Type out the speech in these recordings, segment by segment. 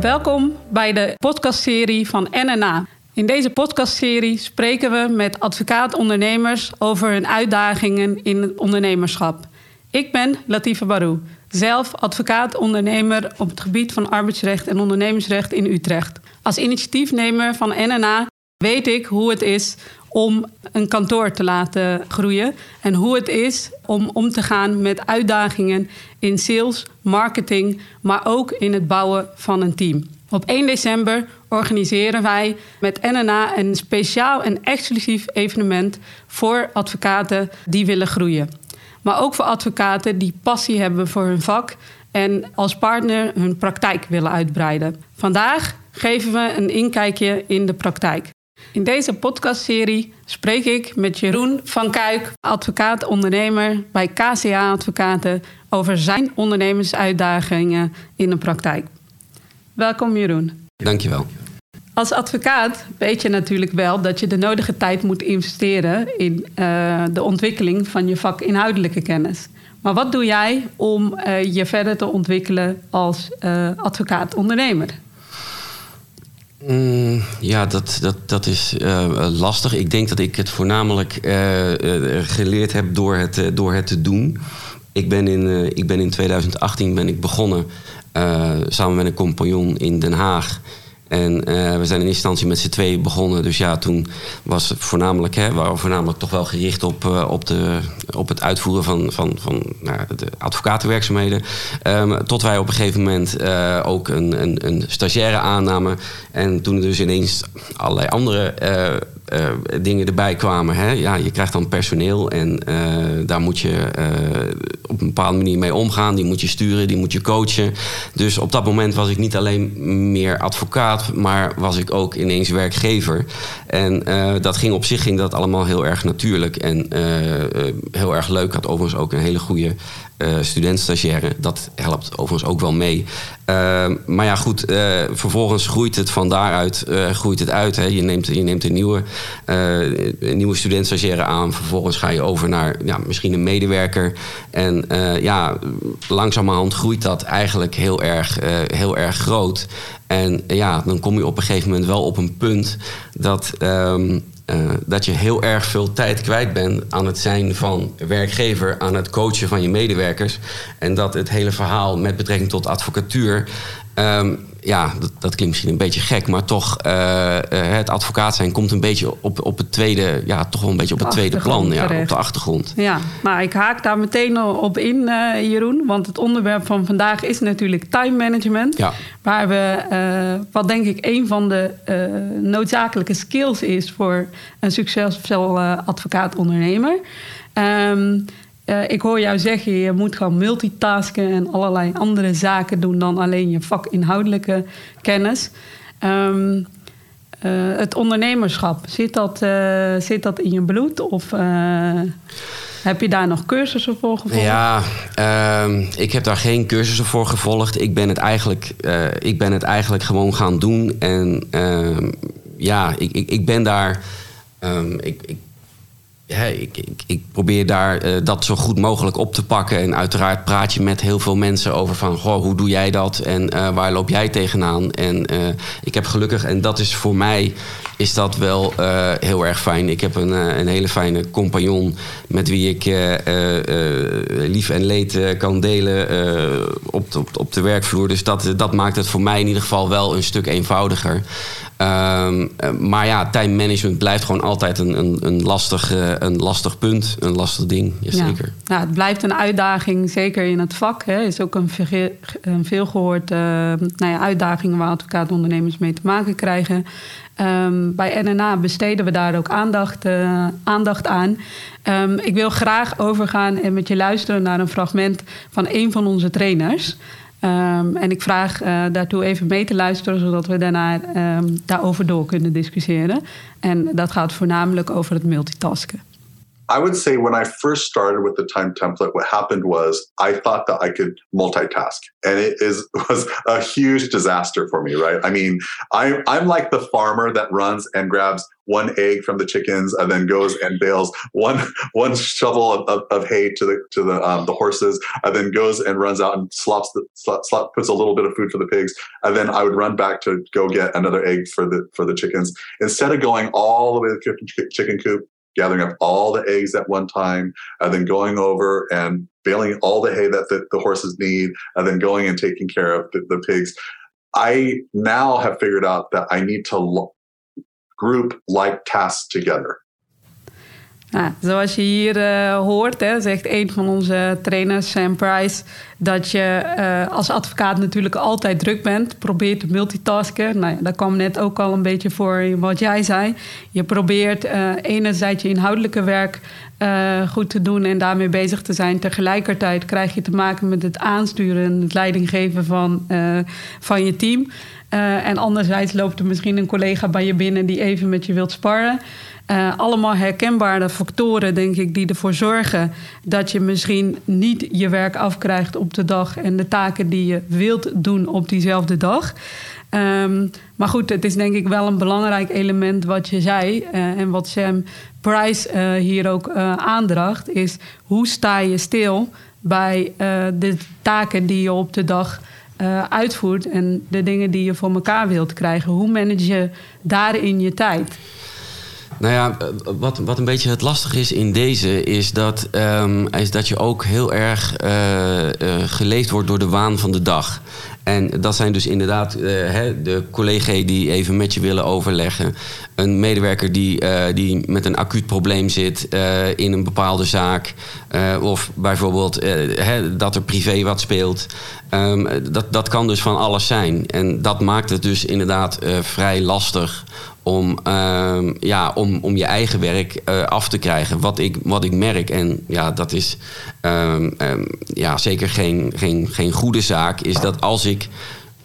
Welkom bij de podcastserie van NNA. In deze podcastserie spreken we met advocaat-ondernemers over hun uitdagingen in het ondernemerschap. Ik ben Latifa Barou, zelf advocaat-ondernemer op het gebied van arbeidsrecht en ondernemersrecht in Utrecht. Als initiatiefnemer van NNA weet ik hoe het is om een kantoor te laten groeien en hoe het is om om te gaan met uitdagingen in sales, marketing, maar ook in het bouwen van een team. Op 1 december organiseren wij met NNA een speciaal en exclusief evenement voor advocaten die willen groeien. Maar ook voor advocaten die passie hebben voor hun vak en als partner hun praktijk willen uitbreiden. Vandaag geven we een inkijkje in de praktijk. In deze podcastserie spreek ik met Jeroen van Kuik, advocaat-ondernemer bij KCA Advocaten, over zijn ondernemersuitdagingen in de praktijk. Welkom Jeroen. Dankjewel. Als advocaat weet je natuurlijk wel dat je de nodige tijd moet investeren in uh, de ontwikkeling van je vakinhoudelijke kennis. Maar wat doe jij om uh, je verder te ontwikkelen als uh, advocaat-ondernemer? Mm, ja, dat, dat, dat is uh, lastig. Ik denk dat ik het voornamelijk uh, geleerd heb door het, door het te doen. Ik ben in, ik ben in 2018 ben ik begonnen samen met een compagnon in Den Haag en uh, we zijn in instantie met z'n twee begonnen. Dus ja, toen was het voornamelijk, hè, waren we voornamelijk toch wel gericht op, uh, op, de, op het uitvoeren van, van, van nou, de advocatenwerkzaamheden. Um, tot wij op een gegeven moment uh, ook een, een, een stagiaire aannamen. En toen dus ineens allerlei andere uh, dingen erbij kwamen. Hè? Ja, je krijgt dan personeel en uh, daar moet je uh, op een bepaalde manier mee omgaan. Die moet je sturen, die moet je coachen. Dus op dat moment was ik niet alleen meer advocaat, maar was ik ook ineens werkgever. En dat ging op zich ging dat allemaal heel erg natuurlijk en heel erg leuk. Ik had overigens ook een hele goede uh, student-stagiaire. Dat helpt overigens ook wel mee. Uh, maar ja, goed, uh, vervolgens groeit het van daaruit groeit het uit. Hè. Je, neemt, je neemt een nieuwe, een nieuwe student-stagiaire aan. Vervolgens ga je over naar ja, misschien een medewerker. En ja, langzamerhand groeit dat eigenlijk heel erg, heel erg groot. En ja, dan kom je op een gegeven moment wel op een punt dat. Um, uh, dat je heel erg veel tijd kwijt bent aan het zijn van werkgever, aan het coachen van je medewerkers. En dat het hele verhaal met betrekking tot advocatuur um, ja, dat, dat, klinkt misschien een beetje gek, maar toch, uh, het advocaat zijn komt een beetje op, op het tweede, ja, toch wel een beetje op het tweede plan, ja, op de achtergrond. Ja, maar ik haak daar meteen op in, uh, Jeroen, want het onderwerp van vandaag is natuurlijk time management. Ja. Waar we, uh, wat denk ik een van de noodzakelijke skills is voor een succesvol advocaat-ondernemer. Um, uh, ik hoor jou zeggen, je moet gaan multitasken en allerlei andere zaken doen dan alleen je vakinhoudelijke kennis. Um, uh, het ondernemerschap, zit dat, uh, zit dat in je bloed? Of heb je daar nog cursussen voor gevolgd? Ja, ehm, ik heb daar geen cursussen voor gevolgd. Ik ben het eigenlijk, ik ben het eigenlijk gewoon gaan doen. En ehm, ja, ik, ik, ik ben daar. ik ja, ik, ik, probeer daar uh, dat zo goed mogelijk op te pakken. En uiteraard praat je met heel veel mensen over van... Goh, hoe doe jij dat en uh, waar loop jij tegenaan? En uh, ik heb gelukkig, en dat is voor mij is dat wel heel erg fijn. Ik heb een, een hele fijne compagnon... met wie ik lief en leed kan delen op, op, op de werkvloer. Dus dat, dat maakt het voor mij in ieder geval wel een stuk eenvoudiger. Um, maar ja, time management blijft gewoon altijd een, een, een, lastig, een lastig punt, een lastig ding. Jazeker. Ja. Nou, het blijft een uitdaging, zeker in het vak. Het is ook een, een veelgehoord uh, nou ja, uitdaging waar advocaatondernemers mee te maken krijgen. Um, bij NNA besteden we daar ook aandacht, uh, aandacht aan. Um, ik wil graag overgaan en met je luisteren naar een fragment van een van onze trainers. Um, en ik vraag uh, daartoe even mee te luisteren, zodat we daarna daarover door kunnen discussiëren. En dat gaat voornamelijk over het multitasken. I would say when I first started with the time template, what happened was I thought that I could multitask, and it is was a huge disaster for me. Right? I mean, I'm I'm like the farmer that runs and grabs one egg from the chickens and then goes and bales one one shovel of, of, of hay to the to the um, the horses and then goes and runs out and slops the slop, slop, puts a little bit of food for the pigs and then I would run back to go get another egg for the for the chickens instead of going all the way to the chicken coop gathering up all the eggs at one time and then going over and baling all the hay that the, the horses need and then going and taking care of the, the pigs I now have figured out that I need to group-like tasks together. Zoals je hier uh, hoort, hè, zegt een van onze trainers, Sam Price, dat je uh, als advocaat natuurlijk altijd druk bent. Probeert te multitasken. Nou, dat kwam net ook al een beetje voor wat jij zei. Je probeert uh, enerzijds je inhoudelijke werk goed te doen en daarmee bezig te zijn. Tegelijkertijd krijg je te maken met het aansturen en het leidinggeven van, van je team. En anderzijds loopt er misschien een collega bij je binnen die even met je wilt sparren. Uh, allemaal herkenbare factoren, denk ik, die ervoor zorgen dat je misschien niet je werk afkrijgt op de dag en de taken die je wilt doen op diezelfde dag. Um, maar goed, het is denk ik wel een belangrijk element wat je zei uh, en wat Sam Price hier ook aandracht, is hoe sta je stil bij de taken die je op de dag uitvoert en de dingen die je voor elkaar wilt krijgen. Hoe manage je daarin je tijd? Nou ja, wat, wat een beetje het lastige is in deze, is dat, um, is dat je ook heel erg uh, uh, geleefd wordt door de waan van de dag. En dat zijn dus inderdaad uh, hè, de collega's die even met je willen overleggen. Een medewerker die, die met een acuut probleem zit in een bepaalde zaak. of bijvoorbeeld hè, dat er privé wat speelt. Um, dat, dat kan dus van alles zijn. En dat maakt het dus inderdaad vrij lastig om, uh, ja, om, om je eigen werk uh, af te krijgen. Wat ik, wat ik merk, en ja, dat is um, um, ja, zeker geen, geen, geen goede zaak, is dat als ik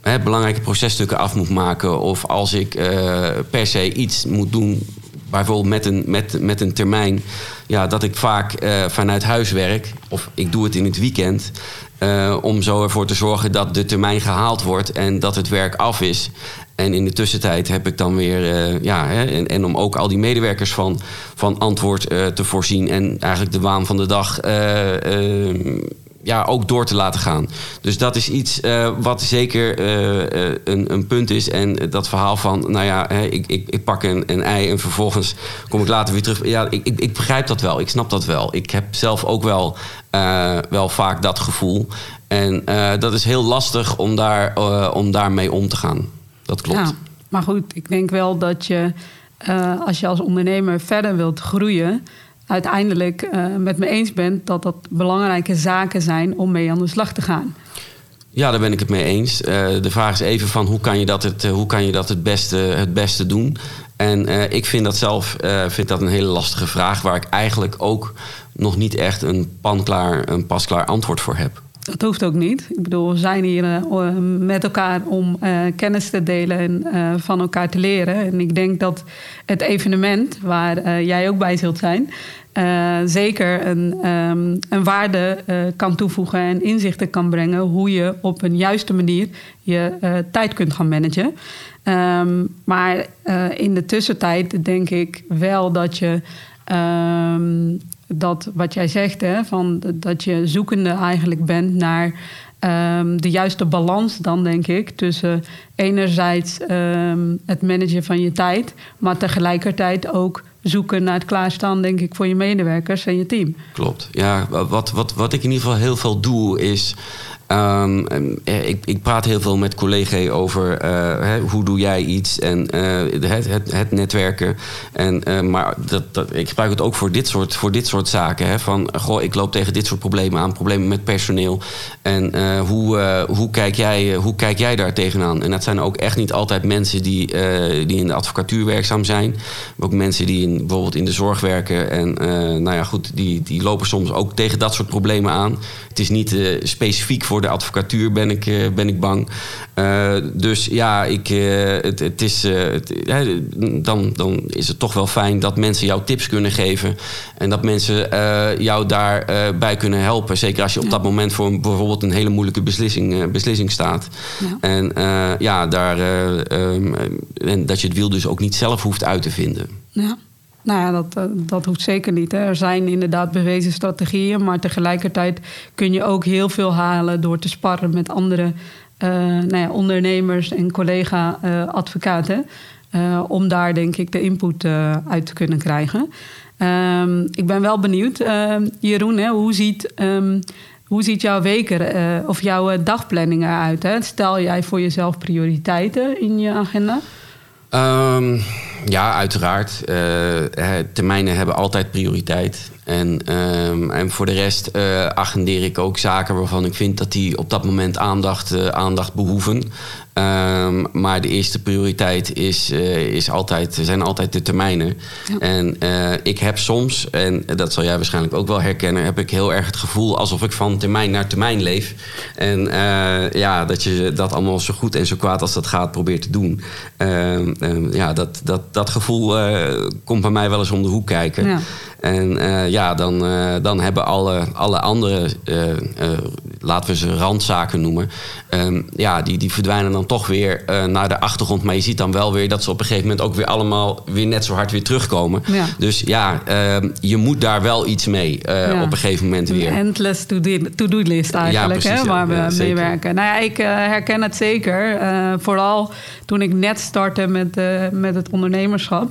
hè, belangrijke processtukken af moet maken of als ik uh, per se iets moet doen, bijvoorbeeld met een, met, met een termijn, ja, dat ik vaak uh, vanuit huis werk of ik doe het in het weekend. Uh, om zo ervoor te zorgen dat de termijn gehaald wordt en dat het werk af is. En in de tussentijd heb ik dan weer, uh, ja, hè, en, en, om ook al die medewerkers van, van antwoord uh, te voorzien en eigenlijk de waan van de dag uh, ja, ook door te laten gaan. Dus dat is iets wat zeker een, een, punt is. En dat verhaal van, nou ja, hè, ik, ik, ik, pak een, een, ei en vervolgens kom ik later weer terug. Ja, ik, ik, ik begrijp dat wel, ik snap dat wel. Ik heb zelf ook wel, wel vaak dat gevoel. En dat is heel lastig om, daar, om daarmee om te gaan dat klopt. Ja, maar goed, ik denk wel dat je uh, als je als ondernemer verder wilt groeien, uiteindelijk uh, met me eens bent dat dat belangrijke zaken zijn om mee aan de slag te gaan. Ja, daar ben ik het mee eens. Uh, de vraag is even van hoe kan je dat het, hoe kan je dat het, beste, het beste doen? En ik vind dat zelf vind dat een hele lastige vraag, waar ik eigenlijk ook nog niet echt een panklaar, een pasklaar antwoord voor heb. Dat hoeft ook niet. Ik bedoel, we zijn hier uh, met elkaar om uh, kennis te delen en uh, van elkaar te leren. En ik denk dat het evenement, waar jij ook bij zult zijn, zeker een, um, een waarde kan toevoegen en inzichten kan brengen hoe je op een juiste manier je tijd kunt gaan managen. Um, maar in de tussentijd denk ik wel dat je. Um, dat wat jij zegt, hè, van dat je zoekende eigenlijk bent naar um, de juiste balans dan, denk ik, tussen enerzijds um, het managen van je tijd, maar tegelijkertijd ook zoeken naar het klaarstaan, denk ik, voor je medewerkers en je team. Klopt. Ja, wat, wat, wat ik in ieder geval heel veel doe, is Um, ik, ik, praat heel veel met collega's over uh, hoe doe jij iets en uh, het, het, het, netwerken. En, maar dat, dat, ik gebruik het ook voor dit soort, voor dit soort zaken. Hè, van, goh, ik loop tegen dit soort problemen aan, problemen met personeel. En hoe, hoe, kijk jij, hoe kijk jij daar tegenaan? En dat zijn ook echt niet altijd mensen die, die in de advocatuur werkzaam zijn. Maar ook mensen die in, bijvoorbeeld in de zorg werken. En nou ja, goed, die, die lopen soms ook tegen dat soort problemen aan. Het is niet specifiek voor de advocatuur, ben ik, ben ik bang. dus ja, ik, het, het, is, het, dan, dan is het toch wel fijn dat mensen jou tips kunnen geven. En dat mensen jou daarbij kunnen helpen. Zeker als je op dat moment voor bijvoorbeeld een hele moeilijke beslissing, beslissing staat. Ja. En ja, daar, ehm, en dat je het wiel dus ook niet zelf hoeft uit te vinden. Ja. Nou ja, dat, eh, dat hoeft zeker niet. Hè. Er zijn inderdaad bewezen strategieën, maar tegelijkertijd kun je ook heel veel halen door te sparren met andere uh, nou ja, ondernemers en collega-advocaten. Eh, om daar denk ik de input uit te kunnen krijgen. Ehm, ik ben wel benieuwd, ehm, Jeroen, hè, hoe, ziet, um, hoe ziet jouw weken of jouw dagplanning eruit? Hè? Stel jij voor jezelf prioriteiten in je agenda? Um, ja, uiteraard. Uh, termijnen hebben altijd prioriteit. En, um, en voor de rest uh, agendeer ik ook zaken waarvan ik vind dat die op dat moment aandacht, uh, aandacht behoeven. Um, maar de eerste prioriteit is, uh, is altijd, zijn altijd de termijnen. Ja. En ik heb soms, en dat zal jij waarschijnlijk ook wel herkennen, heb ik heel erg het gevoel alsof ik van termijn naar termijn leef. En ja, dat je dat allemaal zo goed en zo kwaad als dat gaat probeert te doen. Um, ja, dat, dat, dat gevoel komt bij mij wel eens om de hoek kijken. Ja. En uh, ja, dan, uh, dan hebben alle, alle andere, uh, laten we ze randzaken noemen, um, ja, die, die verdwijnen dan toch weer naar de achtergrond. Maar je ziet dan wel weer dat ze op een gegeven moment ook weer allemaal weer net zo hard weer terugkomen. Ja. Dus ja, ehm, je moet daar wel iets mee ja. op een gegeven moment weer. Een endless to-do-list eigenlijk, ja, precies, hè, waar we mee werken. Nou ja, ik herken het zeker. vooral toen ik net startte met, met het ondernemerschap.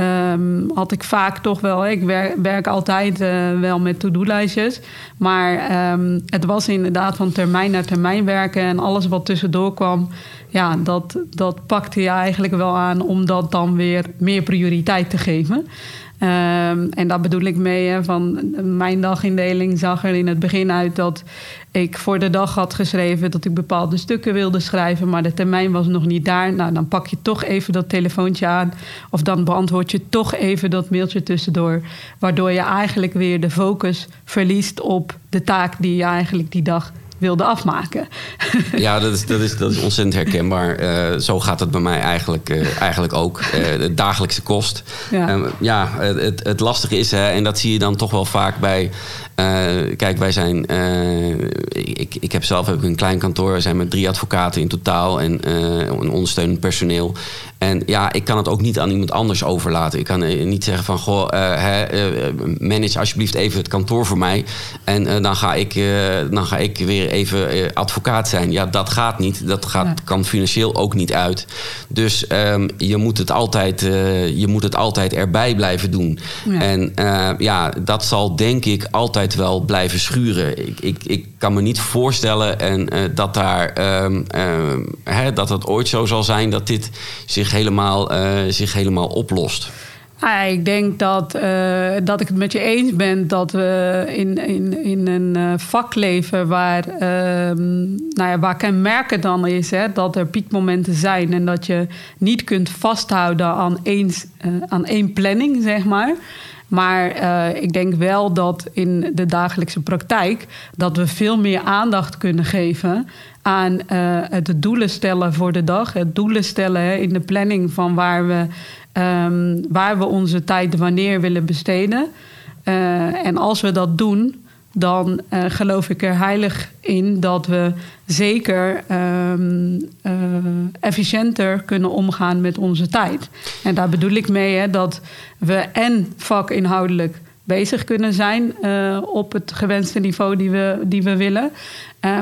Um, had ik vaak toch wel. Ik werk, werk altijd uh, wel met to-do-lijstjes. Maar um, het was inderdaad van termijn naar termijn werken. En alles wat tussendoor kwam, ja, dat, dat pakte je eigenlijk wel aan om dat dan weer meer prioriteit te geven. Um, en daar bedoel ik mee, van mijn dagindeling zag er in het begin uit dat ik voor de dag had geschreven dat ik bepaalde stukken wilde schrijven, maar de termijn was nog niet daar. Nou, dan pak je toch even dat telefoontje aan of dan beantwoord je toch even dat mailtje tussendoor, waardoor je eigenlijk weer de focus verliest op de taak die je eigenlijk die dag wilde afmaken. Ja, dat is, dat is, dat is ontzettend herkenbaar. Uh, zo gaat het bij mij eigenlijk, uh, eigenlijk ook. Uh, de dagelijkse kost. Ja, ehm, ja het, het lastige is, hè, en dat zie je dan toch wel vaak bij kijk, wij zijn. Ik, ik heb zelf heb een klein kantoor. We zijn met drie advocaten in totaal en een ondersteunend personeel. En ja, ik kan het ook niet aan iemand anders overlaten. Ik kan niet zeggen van goh, hè, manage alsjeblieft even het kantoor voor mij. En dan, ga ik, dan ga ik weer even advocaat zijn. Ja, dat gaat niet. Dat gaat, kan financieel ook niet uit. Dus um, je, moet het altijd, je moet het altijd erbij blijven doen. Ja. En ja, dat zal denk ik altijd wel blijven schuren. Ik, ik, ik kan me niet voorstellen en, dat, daar, uh, hè, dat het ooit zo zal zijn dat dit zich helemaal, uh, zich helemaal oplost. Ja, ik denk dat, uh, dat ik het met je eens ben dat we in, in, in een uh, vak leven waar, uh, nou ja, waar kenmerken dan is hè, dat er piekmomenten zijn en dat je niet kunt vasthouden aan, eens, aan één planning, zeg maar. Maar ik denk wel dat in de dagelijkse praktijk dat we veel meer aandacht kunnen geven aan uh, het doelen stellen voor de dag. Het doelen stellen hè, in de planning van waar we, um, waar we onze tijd wanneer willen besteden. Uh, en als we dat doen, dan uh, geloof ik er heilig in dat we zeker uh, efficiënter kunnen omgaan met onze tijd. En daar bedoel ik mee hè, dat we en vakinhoudelijk bezig kunnen zijn uh, op het gewenste niveau die we, die we willen.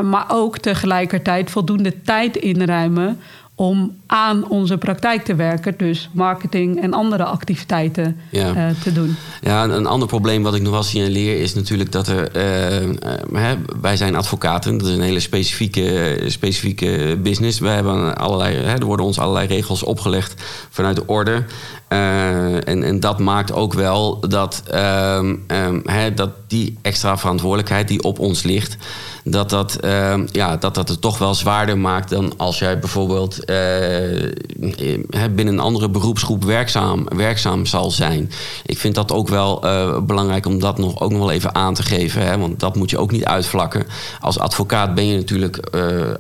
maar ook tegelijkertijd voldoende tijd inruimen om aan onze praktijk te werken. Dus marketing en andere activiteiten ja. uh, te doen. Ja, een ander probleem wat ik nog wel signaleer is natuurlijk dat er... Uh, wij zijn advocaten, dat is een hele specifieke, specifieke business. Wij hebben allerlei, er worden ons allerlei regels opgelegd vanuit de orde. En, en dat maakt ook wel dat, um, um, dat die extra verantwoordelijkheid die op ons ligt dat dat, uh, ja, dat dat het toch wel zwaarder maakt dan als jij bijvoorbeeld binnen een andere beroepsgroep werkzaam, werkzaam zal zijn. Ik vind dat ook wel belangrijk om dat nog, ook nog wel even aan te geven. Hè, want dat moet je ook niet uitvlakken. Als advocaat ben je natuurlijk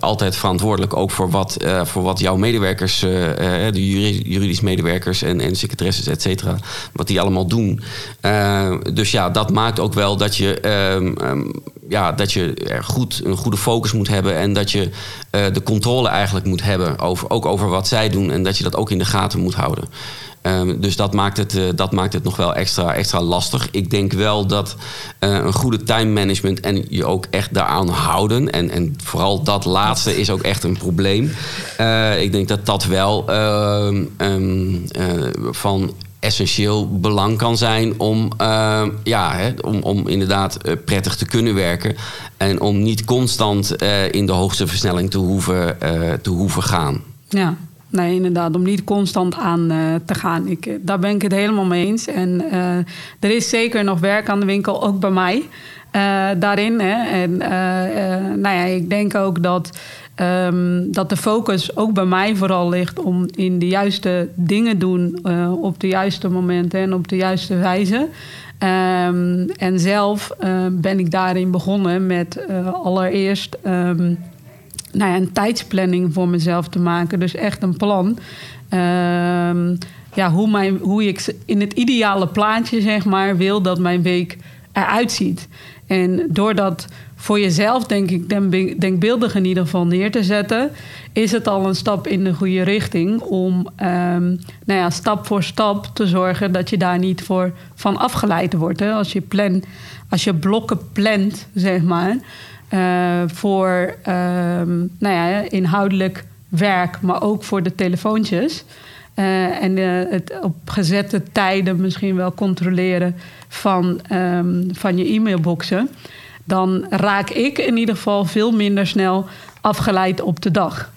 altijd verantwoordelijk ook voor wat, voor wat jouw medewerkers, de juridisch medewerkers en, en secretaresses, et cetera, wat die allemaal doen. dus ja, dat maakt ook wel dat je, ehm, ehm, ja, dat je er goed, een goede focus moet hebben en dat je de controle eigenlijk moet hebben, over, ook over wat zij doen en dat je dat ook in de gaten moet houden. Ehm, dus dat maakt, het, uh, dat maakt het nog wel extra, extra lastig. Ik denk wel dat uh, een goede time management en je ook echt daaraan houden. En, en vooral dat laatste is ook echt een probleem. Ik denk dat dat wel um, van essentieel belang kan zijn om, ja, hè, om, om inderdaad prettig te kunnen werken. En om niet constant in de hoogste versnelling te hoeven, te hoeven gaan. Ja, Nee, inderdaad, om niet constant aan te gaan. Ik, daar ben ik het helemaal mee eens. En er is zeker nog werk aan de winkel, ook bij mij. Daarin. Hè. En nou ja, ik denk ook dat, um, dat de focus ook bij mij vooral ligt om in de juiste dingen doen op de juiste momenten en op de juiste wijze. Um, en zelf ben ik daarin begonnen met allereerst. Um, nou een tijdsplanning voor mezelf te maken. Dus echt een plan. Ehm, ja, hoe, mijn, hoe ik in het ideale plaatje, zeg maar, wil dat mijn week eruit ziet. En door dat voor jezelf, denk ik, denkbeeldig in ieder geval neer te zetten, is het al een stap in de goede richting om um, nou ja, stap voor stap te zorgen dat je daar niet voor van afgeleid wordt. Hè? Als je plan, als je blokken plant, zeg maar. Uh, voor ehm, nou ja, inhoudelijk werk, maar ook voor de telefoontjes. Uh, en uh, het op gezette tijden misschien wel controleren van, um, van je e-mailboxen. Dan raak ik in ieder geval veel minder snel afgeleid op de dag.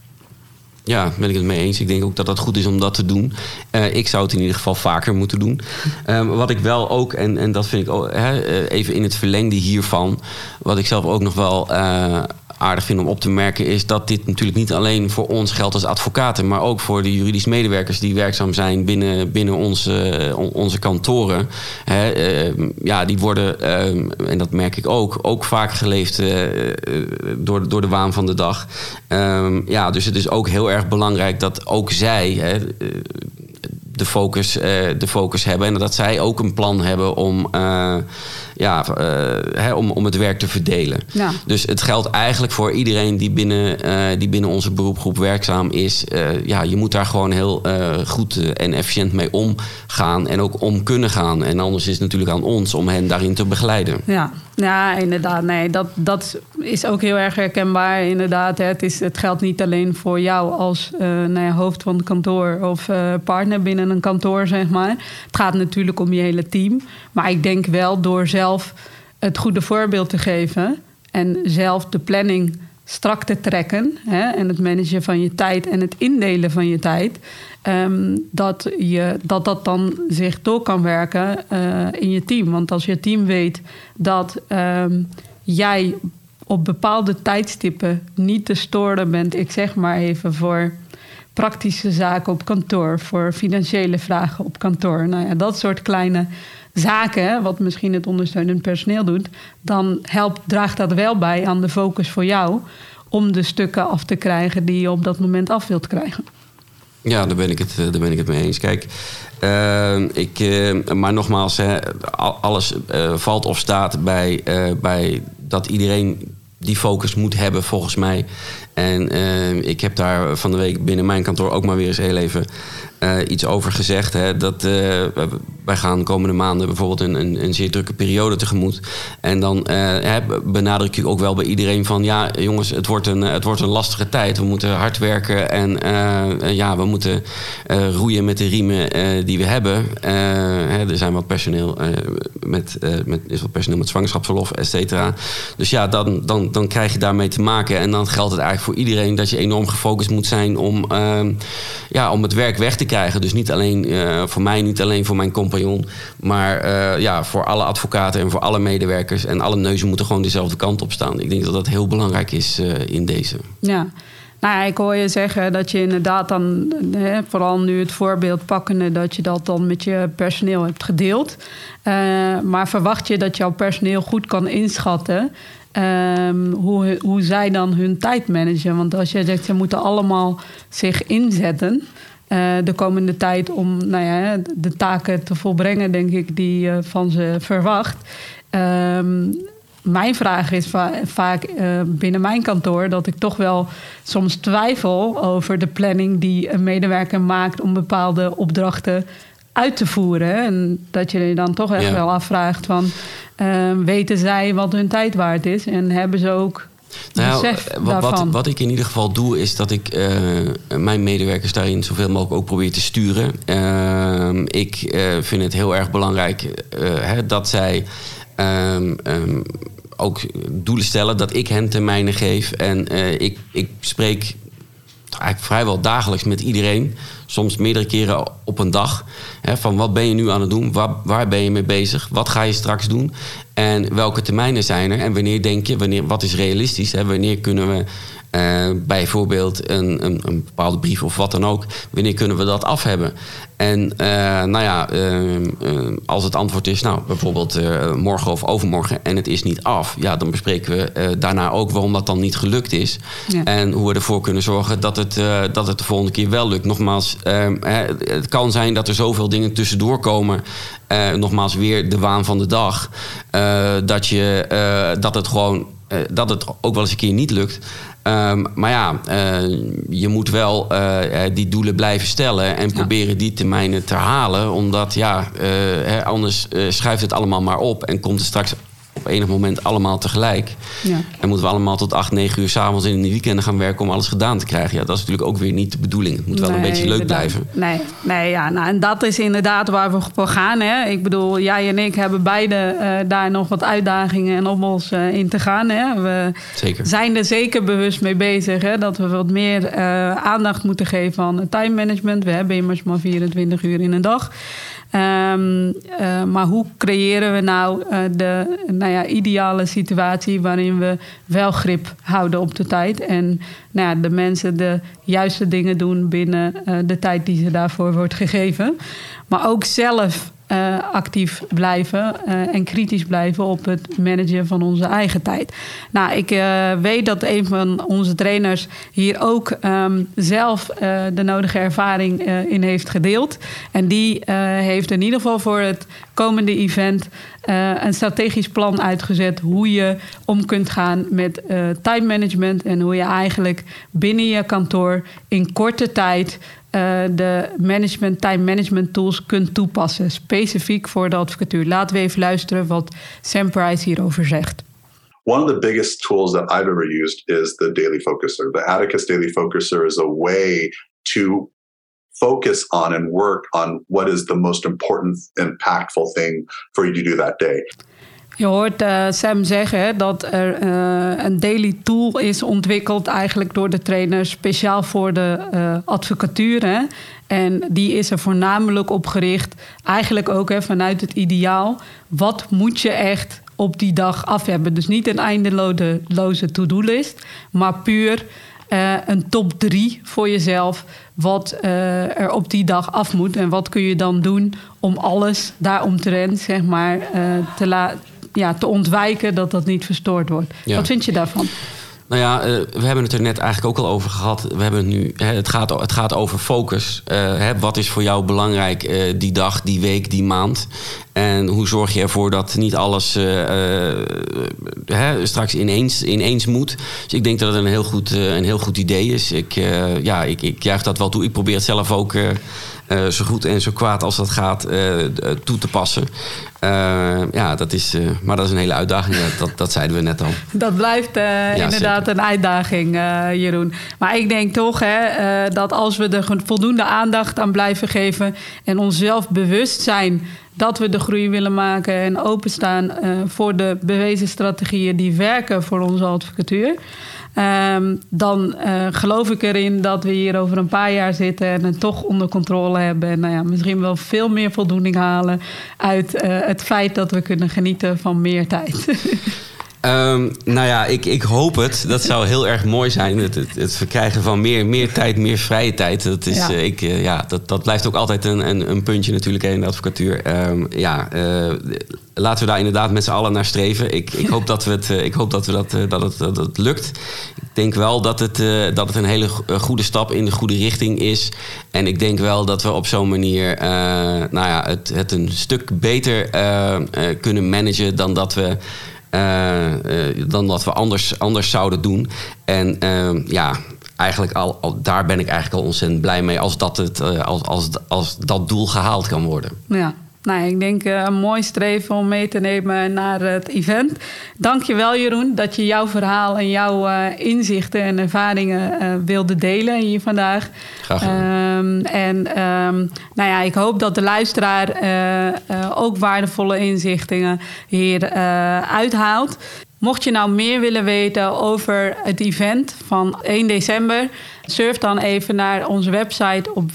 Ja, ben ik het mee eens. Ik denk ook dat het goed is om dat te doen. Uh, ik zou het in ieder geval vaker moeten doen. Uh, wat ik wel ook, en, en dat vind ik ook, hè, even in het verlengde hiervan, wat ik zelf ook nog wel uh, aardig vind om op te merken, is dat dit natuurlijk niet alleen voor ons geldt als advocaten, maar ook voor de juridisch medewerkers die werkzaam zijn binnen, binnen onze, onze kantoren. Uh, ja, die worden, uh, en dat merk ik ook, ook vaak geleefd door, door de waan van de dag. Ehm, ja, dus het is ook heel erg belangrijk dat ook zij. De focus, de focus hebben. En dat zij ook een plan hebben om ja, uh, hè, om, om het werk te verdelen. Ja. Dus het geldt eigenlijk voor iedereen die binnen, die binnen onze beroepgroep werkzaam is. Ja, je moet daar gewoon heel goed en efficiënt mee omgaan en ook om kunnen gaan. En anders is het natuurlijk aan ons om hen daarin te begeleiden. Ja, ja inderdaad. Nee, dat, dat is ook heel erg herkenbaar. Inderdaad. Het, is, het geldt niet alleen voor jou als nou ja, hoofd van het kantoor of partner binnen een kantoor, zeg maar. Het gaat natuurlijk om je hele team. Maar ik denk wel door zelf het goede voorbeeld te geven en zelf de planning strak te trekken hè, en het managen van je tijd en het indelen van je tijd, um, dat, je, dat dat dan zich door kan werken uh, in je team. Want als je team weet dat um, jij op bepaalde tijdstippen niet te storen bent, ik zeg maar even voor praktische zaken op kantoor, voor financiële vragen op kantoor. Nou ja, dat soort kleine zaken, wat misschien het ondersteunend personeel doet, dan helpt, draagt dat wel bij aan de focus voor jou om de stukken af te krijgen die je op dat moment af wilt krijgen. Ja, daar ben ik het, daar ben ik het mee eens. Kijk, uh, ik, uh, maar nogmaals, hè, alles valt of staat bij, bij dat iedereen die focus moet hebben, volgens mij. En ik heb daar van de week binnen mijn kantoor ook maar weer eens heel even uh, iets over gezegd. Hè, dat uh, wij gaan komende maanden bijvoorbeeld een, een, een, zeer drukke periode tegemoet. En dan uh, benadruk ik ook wel bij iedereen van ja, jongens, het wordt een, het wordt een lastige tijd. We moeten hard werken en ja, we moeten roeien met de riemen die we hebben. Hè, er zijn wat personeel met, met is wat personeel met zwangerschapsverlof, et cetera. Dus ja, dan, dan, dan krijg je daarmee te maken. En dan geldt het eigenlijk voor iedereen dat je enorm gefocust moet zijn om, ja, om het werk weg te krijgen. Dus niet alleen uh, voor mij, niet alleen voor mijn compagnon, maar uh, ja, voor alle advocaten en voor alle medewerkers. En alle neuzen moeten gewoon dezelfde kant op staan. Ik denk dat dat heel belangrijk is uh, in deze. Ja. Nou ik hoor je zeggen dat je inderdaad dan, hè, vooral nu het voorbeeld pakkende, dat je dat dan met je personeel hebt gedeeld. Maar verwacht je dat jouw personeel goed kan inschatten um, hoe, hoe zij dan hun tijd managen? Want als jij zegt, ze moeten allemaal zich inzetten. Uh, de komende tijd om nou ja, de taken te volbrengen, denk ik, die je van ze verwacht. Um, mijn vraag is va vaak uh, binnen mijn kantoor dat ik toch wel soms twijfel over de planning die een medewerker maakt om bepaalde opdrachten uit te voeren. En dat je je dan toch echt wel afvraagt van uh, weten zij wat hun tijd waard is en hebben ze ook nou, wat, wat, wat, ik in ieder geval doe, is dat ik uh, mijn medewerkers daarin zoveel mogelijk ook probeer te sturen. Uh, ik uh, vind het heel erg belangrijk hè, dat zij um, um, ook doelen stellen, dat ik hen termijnen geef. En ik, ik spreek eigenlijk vrijwel dagelijks met iedereen. Soms meerdere keren op een dag. Hè, van wat ben je nu aan het doen? Waar, waar ben je mee bezig? Wat ga je straks doen? En welke termijnen zijn er? En wanneer denk je, wanneer, wat is realistisch? Hè? Wanneer kunnen we uh, bijvoorbeeld een, een, een, bepaalde brief of wat dan ook. Wanneer kunnen we dat af hebben? En uh, nou ja, uh, als het antwoord is, nou bijvoorbeeld morgen of overmorgen en het is niet af, ja, dan bespreken we daarna ook waarom dat dan niet gelukt is. Ja. En hoe we ervoor kunnen zorgen dat het, dat het de volgende keer wel lukt. Nogmaals, ehm, het kan zijn dat er zoveel dingen tussendoor komen. nogmaals, weer de waan van de dag. dat, je, dat het gewoon dat het ook wel eens een keer niet lukt. Um, maar ja, uh, je moet wel uh, die doelen blijven stellen en proberen die termijnen te halen. Omdat ja, anders schuift het allemaal maar op en komt er straks op enig moment allemaal tegelijk. Ja. En moeten we allemaal tot 8, 9 uur s'avonds in de weekenden gaan werken om alles gedaan te krijgen. Ja, dat is natuurlijk ook weer niet de bedoeling. Het moet wel een beetje leuk blijven. Nee, nee ja, nou, en dat is inderdaad waar we voor gaan. Hè. Ik bedoel, jij en ik hebben beide uh, daar nog wat uitdagingen en om ons uh, in te gaan. Hè. We zeker. zijn er zeker bewust mee bezig hè, dat we wat meer uh, aandacht moeten geven aan time management. We hebben immers maar 24 uur in een dag. Um, uh, maar hoe creëren we nou uh, de nou ja, ideale situatie waarin we wel grip houden op de tijd en nou ja, de mensen de juiste dingen doen binnen uh, de tijd die ze daarvoor wordt gegeven. Maar ook zelf uh, actief blijven uh, en kritisch blijven op het managen van onze eigen tijd. Nou, ik uh, weet dat een van onze trainers hier ook um, zelf de nodige ervaring in heeft gedeeld. En die heeft in ieder geval voor het komende event een strategisch plan uitgezet hoe je om kunt gaan met time management en hoe je eigenlijk binnen je kantoor in korte tijd uh, de management, time management tools kunt toepassen, specifiek voor de advocatuur. Laten we even luisteren wat Sam Price hierover zegt. One of the biggest tools that I've ever used is the Daily Focuser. The Atticus Daily Focuser is a way to focus on and work on what is the most important, impactful thing for you to do that day. Je hoort uh, Sam zeggen dat er uh, een daily tool is ontwikkeld, eigenlijk door de trainer, speciaal voor de uh, advocatuur. En die is er voornamelijk op gericht, eigenlijk ook hè, vanuit het ideaal. Wat moet je echt op die dag af hebben? Dus niet een eindeloze to-do-list, maar puur een top drie voor jezelf. Wat er op die dag af moet. En wat kun je dan doen om alles daaromtrent, zeg maar, te laten ja, te ontwijken dat dat niet verstoord wordt. Wat vind je daarvan? Nou ja, uh, we hebben het er net eigenlijk ook al over gehad. We hebben het nu, hè, het, gaat, het gaat over focus. Uh, hè, wat is voor jou belangrijk uh, die dag, die week, die maand? En hoe zorg je ervoor dat niet alles hè, straks ineens, ineens moet? Dus ik denk dat het een heel goed, een heel goed idee is. Ik, ja, ik, ik juich dat wel toe. Ik probeer het zelf ook uh, zo goed en zo kwaad als dat gaat uh, toe te passen. Ja, dat is, maar dat is een hele uitdaging. Dat, dat zeiden we net al. Dat blijft ja, inderdaad zeker. een uitdaging, Jeroen. Maar ik denk toch hè, dat als we er voldoende aandacht aan blijven geven en onszelf bewust zijn dat we de groei willen maken en openstaan voor de bewezen strategieën die werken voor onze advocatuur. Um, dan uh, geloof ik erin dat we hier over een paar jaar zitten en het toch onder controle hebben. En nou ja, misschien wel veel meer voldoening halen uit uh, het feit dat we kunnen genieten van meer tijd. Um, nou ja, ik, ik hoop het. Dat zou heel erg mooi zijn. Het, het, het verkrijgen van meer, meer tijd, meer vrije tijd. Dat, is, ja. Uh, ik, uh, ja, dat, dat blijft ook altijd een, een, een puntje natuurlijk in de advocatuur. Um, ja, uh, laten we daar inderdaad met z'n allen naar streven. Ik, ik hoop dat, we het, ik hoop dat, we dat, dat, het, dat het lukt. Ik denk wel dat het, dat het een hele goede stap in de goede richting is. En ik denk wel dat we op zo'n manier nou ja, het, het een stuk beter kunnen managen dan dat we. Uh, uh, dan dat we anders, anders zouden doen. En uh, ja, eigenlijk al, al, daar ben ik eigenlijk al ontzettend blij mee als dat, het, als, als, als dat doel gehaald kan worden. Ja. Nou, ik denk uh, een mooi streven om mee te nemen naar het event. Dank je wel, Jeroen, dat je jouw verhaal en jouw uh, inzichten en ervaringen uh, wilde delen hier vandaag. Graag. Um, en um, nou ja, ik hoop dat de luisteraar ook waardevolle inzichten hier uithaalt. Mocht je nou meer willen weten over het event van 1 december, surf dan even naar onze website op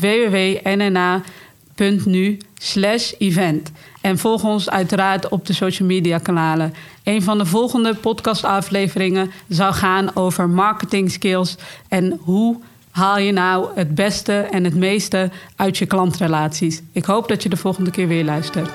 www.nna.nu slash event. En volg ons uiteraard op de social media kanalen. Een van de volgende podcastafleveringen zal gaan over marketing skills en hoe haal je nou het beste en het meeste uit je klantrelaties. Ik hoop dat je de volgende keer weer luistert.